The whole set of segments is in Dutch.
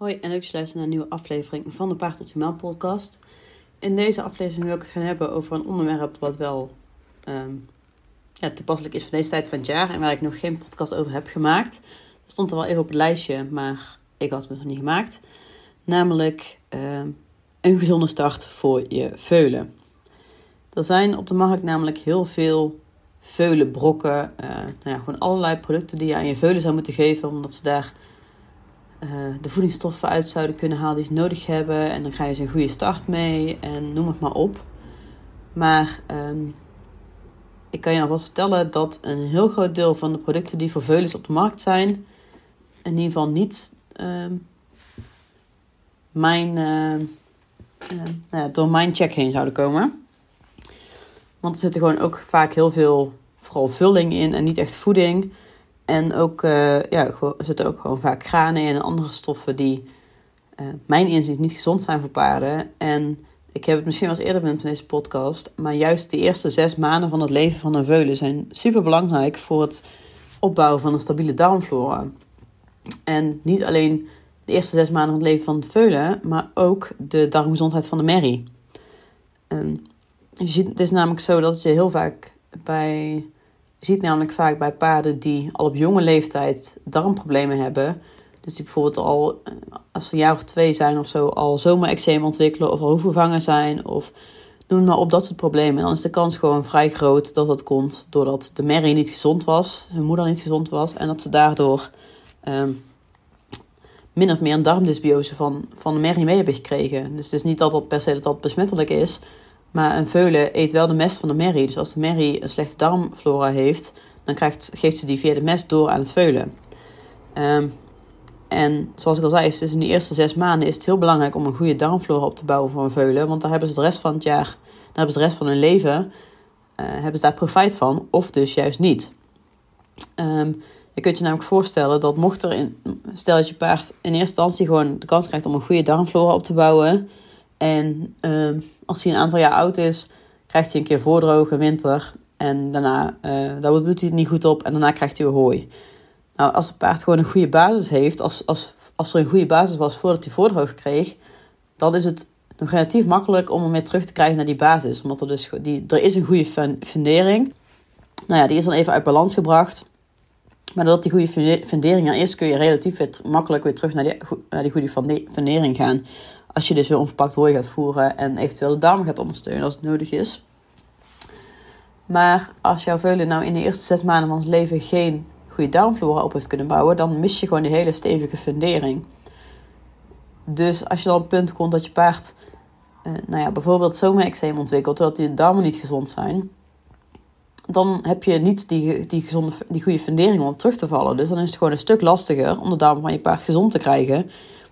Hoi en leuk dat je luistert naar een nieuwe aflevering van de Paard Optimaal podcast. In deze aflevering wil ik het gaan hebben over een onderwerp wat wel ehm, ja, toepasselijk is voor deze tijd van het jaar en waar ik nog geen podcast over heb gemaakt. Dat stond er wel even op het lijstje, maar ik had het nog niet gemaakt. Namelijk ehm, een gezonde start voor je veulen. Er zijn op de markt namelijk heel veel veulenbrokken, uh, nou ja, gewoon allerlei producten die je aan je veulen zou moeten geven, omdat ze daar uh, de voedingsstoffen uit zouden kunnen halen die ze nodig hebben. En dan ga je ze een goede start mee en noem het maar op. Maar um, ik kan je alvast vertellen dat een heel groot deel van de producten die voor veulens op de markt zijn, in ieder geval niet um, mijn, uh, uh, nou door mijn check heen zouden komen. Want er zitten gewoon ook vaak heel veel, vooral vulling in en niet echt voeding. En ook, uh, ja, zitten ook gewoon vaak granen en andere stoffen die uh, mijn inzicht niet gezond zijn voor paarden. En ik heb het misschien wel eens eerder benoemd in deze podcast, maar juist de eerste zes maanden van het leven van een veulen zijn super belangrijk voor het opbouwen van een stabiele darmflora. En niet alleen de eerste zes maanden van het leven van de veulen, maar ook de darmgezondheid van de merrie. En je ziet, het is namelijk zo dat je heel vaak bij je ziet namelijk vaak bij paarden die al op jonge leeftijd darmproblemen hebben. Dus die bijvoorbeeld al, eh, als ze een jaar of twee zijn of zo, al zomerexeem ontwikkelen of al hoofdvervangen zijn. Of noem maar op dat soort problemen. En dan is de kans gewoon vrij groot dat dat komt doordat de merrie niet gezond was, hun moeder niet gezond was. En dat ze daardoor um, min of meer een darmdysbiose van, van de merrie mee hebben gekregen. Dus het is niet dat dat per se dat dat besmettelijk is. Maar een veulen eet wel de mest van de merrie. Dus als de merrie een slechte darmflora heeft, dan krijgt, geeft ze die via de mest door aan het veulen. Um, en zoals ik al zei, dus in die eerste zes maanden is het heel belangrijk om een goede darmflora op te bouwen voor een veulen. Want daar hebben ze de rest van het jaar, daar hebben ze de rest van hun leven, uh, hebben ze daar profijt van. Of dus juist niet. Um, je kunt je namelijk voorstellen dat mocht er, in, stel dat je paard in eerste instantie gewoon de kans krijgt om een goede darmflora op te bouwen en uh, als hij een aantal jaar oud is, krijgt hij een keer voordroge winter. En daarna uh, doet hij het niet goed op en daarna krijgt hij weer hooi. Nou, als het paard gewoon een goede basis heeft, als, als, als er een goede basis was voordat hij voordroog kreeg, dan is het nog relatief makkelijk om hem weer terug te krijgen naar die basis. Omdat er dus die, er is een goede fundering. Nou ja, die is dan even uit balans gebracht. Maar doordat die goede fundering er is, kun je relatief weer makkelijk weer terug naar die, naar die goede fundering gaan. Als je dus weer onverpakt hooi gaat voeren en eventueel de darm gaat ondersteunen als het nodig is. Maar als jouw veulen nou in de eerste zes maanden van zijn leven geen goede darmflora op heeft kunnen bouwen, dan mis je gewoon die hele stevige fundering. Dus als je dan op het punt komt dat je paard, eh, nou ja, bijvoorbeeld zomerexeem ontwikkelt, doordat die darmen niet gezond zijn, dan heb je niet die, die, gezonde, die goede fundering om terug te vallen. Dus dan is het gewoon een stuk lastiger om de darmen van je paard gezond te krijgen.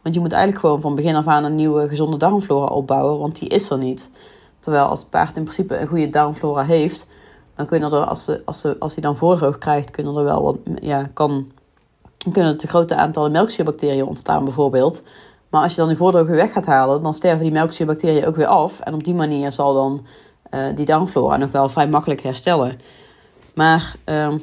Want je moet eigenlijk gewoon van begin af aan een nieuwe gezonde darmflora opbouwen, want die is er niet. Terwijl als het paard in principe een goede darmflora heeft, dan kunnen er, als, ze, als, ze, als hij dan voordroog krijgt, kunnen er wel ja, kan, kunnen er te grote aantallen melkzuurbacteriën ontstaan bijvoorbeeld. Maar als je dan die voordroog weer weg gaat halen, dan sterven die melkzuurbacteriën ook weer af. En op die manier zal dan uh, die darmflora nog wel vrij makkelijk herstellen. Maar uh,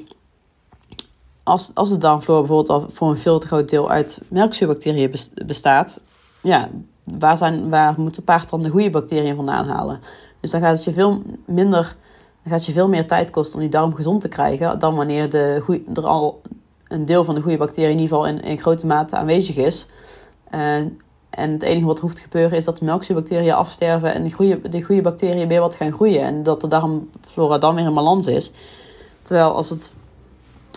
als, als de darmflora bijvoorbeeld al voor een veel te groot deel uit melkzuurbacteriën bestaat, ja, waar, zijn, waar moet de paard dan de goede bacteriën vandaan halen? Dus dan gaat het je veel minder, dan gaat je veel meer tijd kosten om die darm gezond te krijgen, dan wanneer de er al een deel van de goede bacteriën in ieder geval in, grote mate aanwezig is. En, en het enige wat er hoeft te gebeuren is dat de melkzuurbacteriën afsterven en die goede, die goede bacteriën weer wat gaan groeien. En dat de darmflora dan weer in balans is. Terwijl als het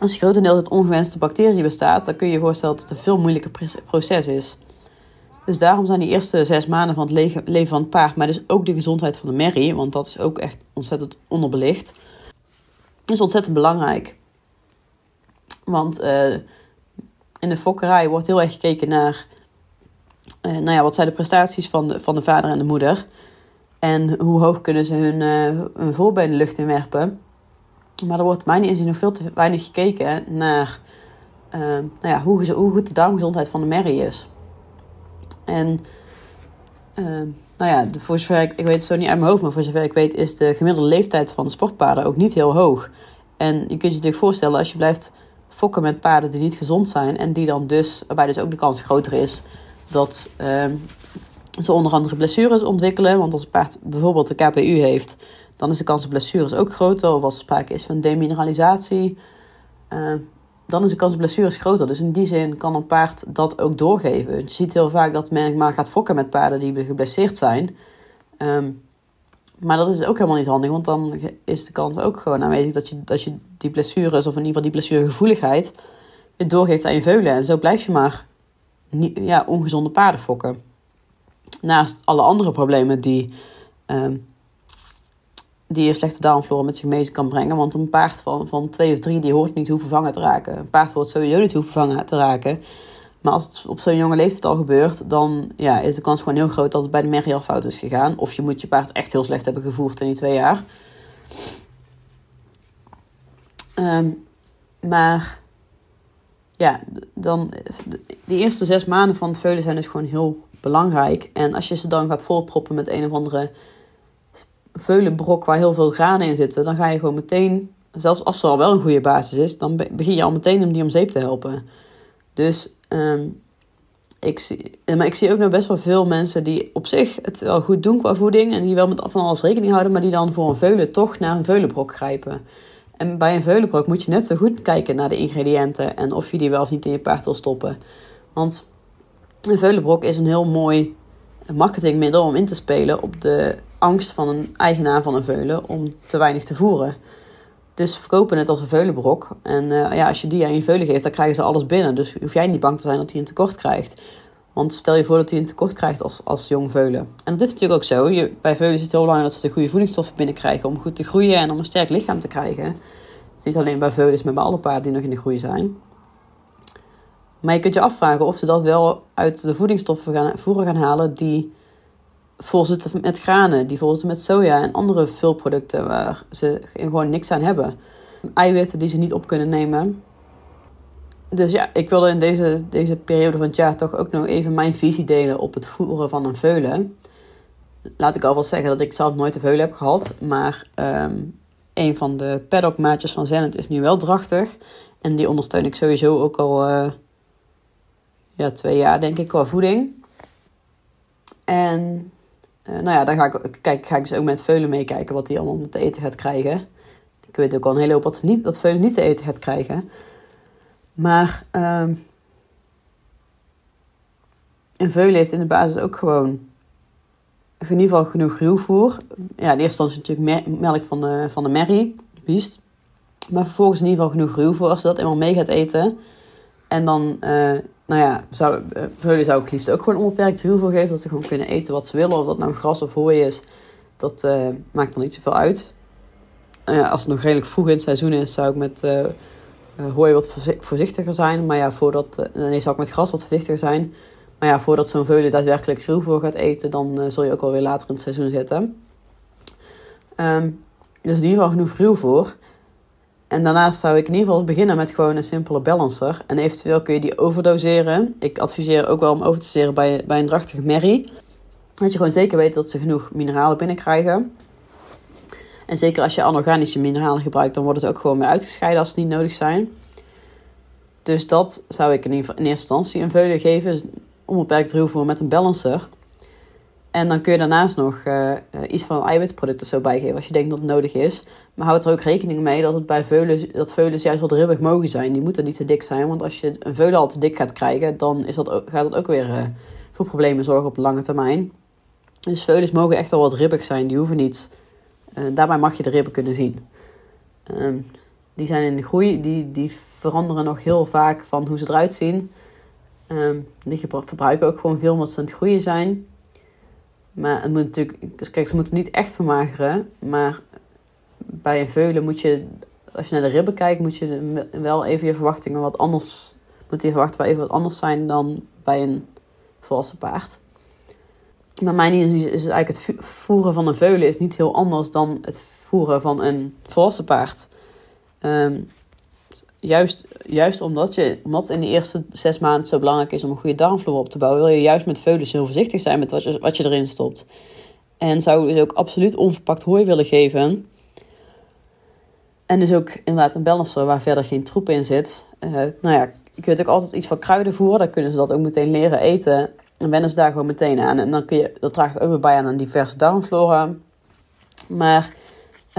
als grotendeels uit ongewenste bacteriën bestaat, dan kun je je voorstellen dat het een veel moeilijker proces is. Dus daarom zijn die eerste zes maanden van het leven van het paard, maar dus ook de gezondheid van de merrie, want dat is ook echt ontzettend onderbelicht, is ontzettend belangrijk. Want uh, in de fokkerij wordt heel erg gekeken naar, uh, nou ja, wat zijn de prestaties van de, van de vader en de moeder. En hoe hoog kunnen ze hun, uh, hun lucht in werpen. Maar er wordt mijn inzien nog veel te weinig gekeken naar uh, nou ja, hoe, goed de darmgezondheid van de merrie is. En uh, nou ja, voor zover ik, weet het zo niet uit mijn hoofd, maar voor zover ik weet is de gemiddelde leeftijd van de sportpaarden ook niet heel hoog. En je kunt je natuurlijk voorstellen als je blijft fokken met paarden die niet gezond zijn en die dan dus, waarbij dus ook de kans groter is dat ehm, ze onder andere blessures ontwikkelen. Want als een paard bijvoorbeeld de KPU heeft, dan is de kans op blessures ook groter. Of als er sprake is van demineralisatie, uh, dan is de kans op blessures groter. Dus in die zin kan een paard dat ook doorgeven. Je ziet heel vaak dat men maar gaat fokken met paarden die geblesseerd zijn. Ehm, maar dat is ook helemaal niet handig, want dan is de kans ook gewoon aanwezig dat je, dat je die blessures, of in ieder geval die blessuregevoeligheid, weer doorgeeft aan je veulen. En zo blijf je maar ja, ongezonde paarden fokken. Naast alle andere problemen die, um, die een slechte darmflora met zich mee kan brengen. Want een paard van, van twee of drie die hoort niet hoe vervangen te raken. Een paard hoort sowieso niet hoe vervangen te raken. Maar als het op zo'n jonge leeftijd al gebeurt, dan ja, is de kans gewoon heel groot dat het bij de merrie al fout is gegaan. Of je moet je paard echt heel slecht hebben gevoerd in die twee jaar. Ehm, maar ja, dan de eerste zes maanden van het veulen zijn dus gewoon heel belangrijk. En als je ze dan gaat volproppen met een of andere veulenbrok waar heel veel granen in zitten, dan ga je gewoon meteen, zelfs als er al wel een goede basis is, dan begin je al meteen om die om zeep te helpen. Dus um, ik, zie, maar ik zie ook nog best wel veel mensen die op zich het wel goed doen qua voeding en die wel met van alles rekening houden, maar die dan voor een veulen toch naar een veulenbrok grijpen. En bij een veulenbrok moet je net zo goed kijken naar de ingrediënten en of je die wel of niet in je paard wil stoppen. Want een veulenbrok is een heel mooi marketingmiddel om in te spelen op de angst van een eigenaar van een veulen om te weinig te voeren. Dus verkopen het als een veulenbrok. En uh, ja, als je die aan je veulen geeft, dan krijgen ze alles binnen. Dus hoef jij niet bang te zijn dat hij een tekort krijgt. Want stel je voor dat hij een tekort krijgt als, als jong veulen. En dat is natuurlijk ook zo. Je, bij veulen is het heel belangrijk dat ze de goede voedingsstoffen binnenkrijgen om goed te groeien en om een sterk lichaam te krijgen. Dus niet alleen bij veulen, maar bij alle paarden die nog in de groei zijn. Maar je kunt je afvragen of ze dat wel uit de voedingsstoffen gaan, voeren gaan halen die vol zitten met granen, die vol zitten met soja en andere vulproducten waar ze gewoon niks aan hebben. Eiwitten die ze niet op kunnen nemen. Dus ja, ik wilde in deze, deze periode van het jaar toch ook nog even mijn visie delen op het voeren van een veulen. Laat ik alvast zeggen dat ik zelf nooit een veulen heb gehad, maar um, een van de paddockmaatjes van Zenit is nu wel drachtig. En die ondersteun ik sowieso ook al uh, ja, twee jaar, denk ik, qua voeding. En nou ja, dan ga ik, kijk, ga ik dus ook met Veulen meekijken wat hij allemaal te eten gaat krijgen. Ik weet ook al een hele hoop wat, niet, wat Veulen niet te eten gaat krijgen. Maar um, een Veulen heeft in de basis ook gewoon in ieder geval genoeg ruwvoer. Ja, in eerste instantie natuurlijk melk van de, van de merrie, de biest. Maar vervolgens in ieder geval genoeg ruwvoer als ze dat eenmaal mee gaat eten. En dan uh, nou ja, zou, veulen zou ik liefst ook gewoon onbeperkt ruwvoer geven. Dat ze gewoon kunnen eten wat ze willen. Of dat nou gras of hooi is, dat uh, maakt dan niet zoveel uit. Uh, als het nog redelijk vroeg in het seizoen is, zou ik met hooi wat voorzichtiger zijn. Maar ja, voordat, nee, zou ik met gras wat voorzichtiger zijn. Maar ja, voordat zo'n veulen daadwerkelijk ruwvoer gaat eten, dan zul je ook alweer later in het seizoen zitten. Um, dus in ieder geval genoeg ruwvoer. En daarnaast zou ik in ieder geval beginnen met gewoon een simpele balancer. En eventueel kun je die overdoseren. Ik adviseer ook wel om over te doseren bij, bij een drachtige merrie. Dat je gewoon zeker weet dat ze genoeg mineralen binnenkrijgen. En zeker als je anorganische mineralen gebruikt, dan worden ze ook gewoon weer uitgescheiden als ze niet nodig zijn. Dus dat zou ik in, in eerste instantie een veulen geven. Dus onbeperkt ruwvoer met een balancer. En dan kun je daarnaast nog uh, iets van eiwitproducten zo bijgeven als je denkt dat het nodig is. Maar houd er ook rekening mee dat het bij veulen, dat veulens juist wat ribbig mogen zijn. Die moeten niet te dik zijn, want als je een veulen al te dik gaat krijgen, dan is dat, gaat dat ook weer uh, voor problemen zorgen op lange termijn. Dus veulens mogen echt wel wat ribbig zijn, die hoeven niet. Daarbij mag je de ribben kunnen zien. Um, die zijn in de groei, die, die veranderen nog heel vaak van hoe ze eruit zien. Um, die verbruiken ook gewoon veel omdat ze aan het groeien zijn. Maar het moet natuurlijk, kijk, ze moeten niet echt vermageren, maar bij een veulen moet je, als je naar de ribben kijkt, moet je wel even je verwachtingen wat anders, moet je verwachten wel even wat anders zijn dan bij een volwassen paard. Maar mijn is, is eigenlijk het voeren van een veulen is niet heel anders dan het voeren van een volwassen paard. Um, juist, juist omdat, je, omdat in de eerste zes maanden het zo belangrijk is om een goede darmvloer op te bouwen, wil je juist met veulens heel voorzichtig zijn met wat je, wat je erin stopt. En zou dus ook absoluut onverpakt hooi willen geven. En dus ook inderdaad een balancer waar verder geen troep in zit. Uh, nou ja, je kunt ook altijd iets van kruiden voeren. Dan kunnen ze dat ook meteen leren eten. dan wennen ze daar gewoon meteen aan. En dan kun je, dat draagt ook weer bij aan een diverse darmflora. Maar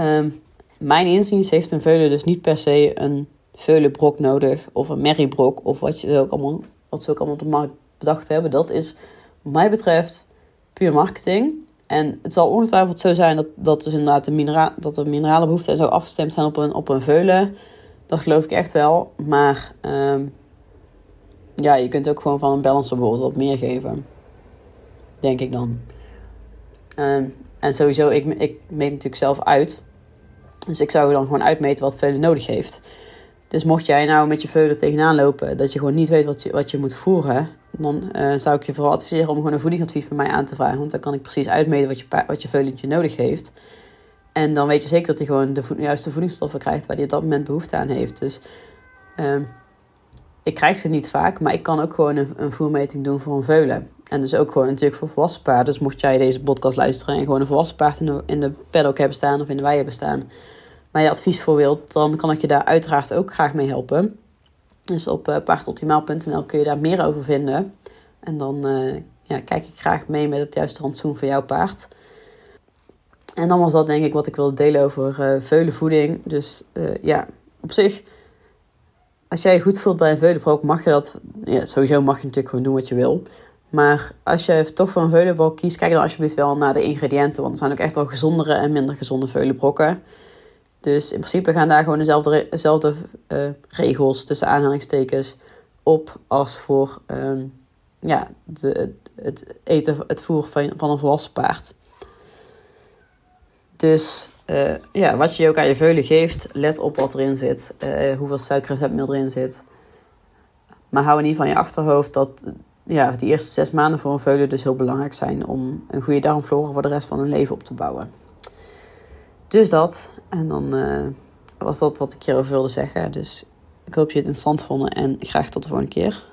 um, mijn inziens heeft een veulen dus niet per se een veulenbrok nodig. Of een merriebrok. Of wat, je ook allemaal, wat ze ook allemaal op de markt bedacht hebben. Dat is wat mij betreft puur marketing. En het zal ongetwijfeld zo zijn dat, dat, dus inderdaad de, minera dat de mineralenbehoeften zo afgestemd zijn op een, op een veulen. Dat geloof ik echt wel. Maar um, ja, je kunt ook gewoon van een balancer bijvoorbeeld wat meer geven. Denk ik dan. Um, en sowieso, ik, ik meet natuurlijk zelf uit. Dus ik zou dan gewoon uitmeten wat veulen nodig heeft. Dus mocht jij nou met je veulen tegenaan lopen, dat je gewoon niet weet wat je, wat je moet voeren, dan uh, zou ik je vooral adviseren om gewoon een voedingsadvies bij mij aan te vragen. Want dan kan ik precies uitmeten wat je, wat je veulentje nodig heeft. En dan weet je zeker dat hij gewoon de juiste voedingsstoffen krijgt waar hij op dat moment behoefte aan heeft. Dus uh, ik krijg ze niet vaak, maar ik kan ook gewoon een, een voermeting doen voor een veulen. En dus ook gewoon natuurlijk voor volwassen paarden. Dus mocht jij deze podcast luisteren en gewoon een volwassen paard in de, in de paddock hebben staan of in de wei hebben staan, je advies voor wilt, dan kan ik je daar uiteraard ook graag mee helpen. Dus op uh, paardoptimaal.nl kun je daar meer over vinden. En dan uh, ja, kijk ik graag mee met het juiste rantsoen voor jouw paard. En dan was dat denk ik wat ik wilde delen over uh, veulenvoeding. Dus ja, op zich, als jij je goed voelt bij een veulenbrok, mag je dat... Ja, sowieso mag je natuurlijk gewoon doen wat je wil. Maar als je toch voor een veulenbrok kiest, kijk dan alsjeblieft wel naar de ingrediënten. Want er zijn ook echt wel gezondere en minder gezonde veulenbrokken. Dus in principe gaan daar gewoon dezelfde, dezelfde uh, regels tussen aanhalingstekens op als voor um, ja, de, het eten, het voeren van, van een volwassen paard. Dus uh, ja, wat je ook aan je veulen geeft, let op wat erin zit, uh, hoeveel suikerreceptmeel erin zit. Maar hou in ieder geval in je achterhoofd dat ja, die eerste zes maanden voor een veulen dus heel belangrijk zijn om een goede darmflora voor de rest van hun leven op te bouwen. Dus dat. En dan uh, was dat wat ik hierover wilde zeggen. Dus ik hoop je het interessant vonden en graag tot de volgende keer.